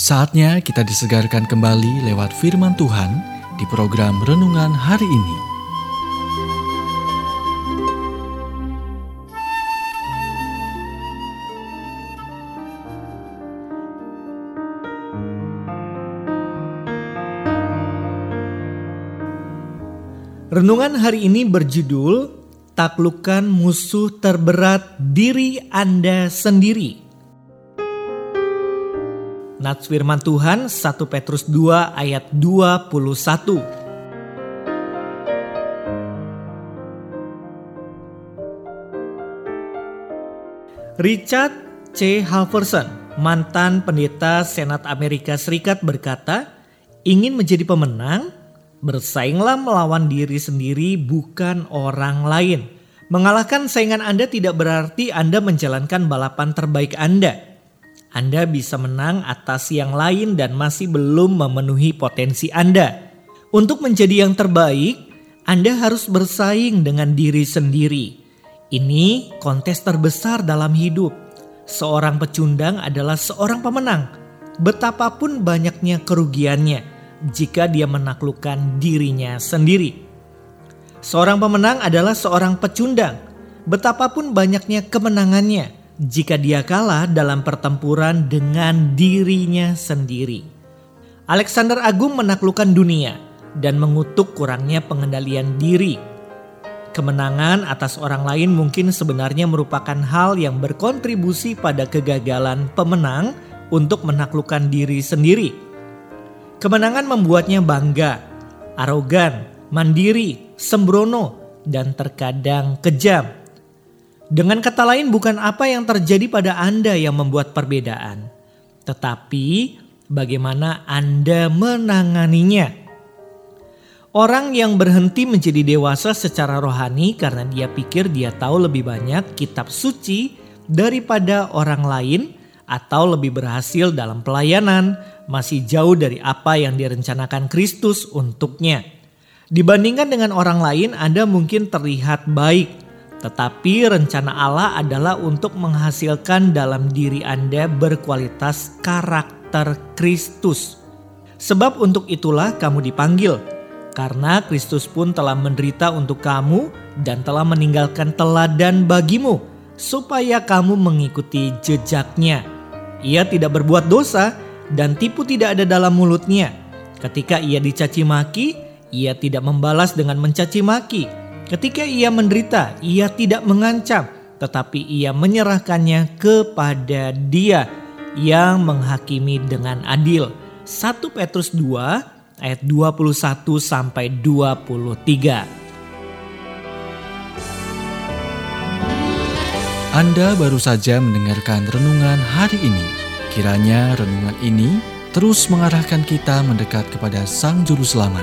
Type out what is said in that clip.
Saatnya kita disegarkan kembali lewat firman Tuhan di program renungan hari ini. Renungan hari ini berjudul Taklukkan musuh terberat diri Anda sendiri. Nats firman Tuhan 1 Petrus 2 ayat 21. Richard C. Halverson, mantan pendeta Senat Amerika Serikat berkata, ingin menjadi pemenang, bersainglah melawan diri sendiri bukan orang lain. Mengalahkan saingan Anda tidak berarti Anda menjalankan balapan terbaik Anda anda bisa menang atas yang lain dan masih belum memenuhi potensi Anda. Untuk menjadi yang terbaik, Anda harus bersaing dengan diri sendiri. Ini kontes terbesar dalam hidup. Seorang pecundang adalah seorang pemenang, betapapun banyaknya kerugiannya jika dia menaklukkan dirinya sendiri. Seorang pemenang adalah seorang pecundang, betapapun banyaknya kemenangannya jika dia kalah dalam pertempuran dengan dirinya sendiri. Alexander Agung menaklukkan dunia dan mengutuk kurangnya pengendalian diri. Kemenangan atas orang lain mungkin sebenarnya merupakan hal yang berkontribusi pada kegagalan pemenang untuk menaklukkan diri sendiri. Kemenangan membuatnya bangga, arogan, mandiri, sembrono, dan terkadang kejam. Dengan kata lain bukan apa yang terjadi pada Anda yang membuat perbedaan, tetapi bagaimana Anda menanganinya. Orang yang berhenti menjadi dewasa secara rohani karena dia pikir dia tahu lebih banyak kitab suci daripada orang lain atau lebih berhasil dalam pelayanan, masih jauh dari apa yang direncanakan Kristus untuknya. Dibandingkan dengan orang lain, Anda mungkin terlihat baik tetapi rencana Allah adalah untuk menghasilkan dalam diri Anda berkualitas karakter Kristus. Sebab untuk itulah kamu dipanggil, karena Kristus pun telah menderita untuk kamu dan telah meninggalkan teladan bagimu, supaya kamu mengikuti jejaknya. Ia tidak berbuat dosa dan tipu tidak ada dalam mulutnya. Ketika ia dicaci maki, ia tidak membalas dengan mencaci maki Ketika ia menderita, ia tidak mengancam, tetapi ia menyerahkannya kepada Dia yang menghakimi dengan adil. 1 Petrus 2 ayat 21 sampai 23. Anda baru saja mendengarkan renungan hari ini. Kiranya renungan ini terus mengarahkan kita mendekat kepada Sang Juru Selamat,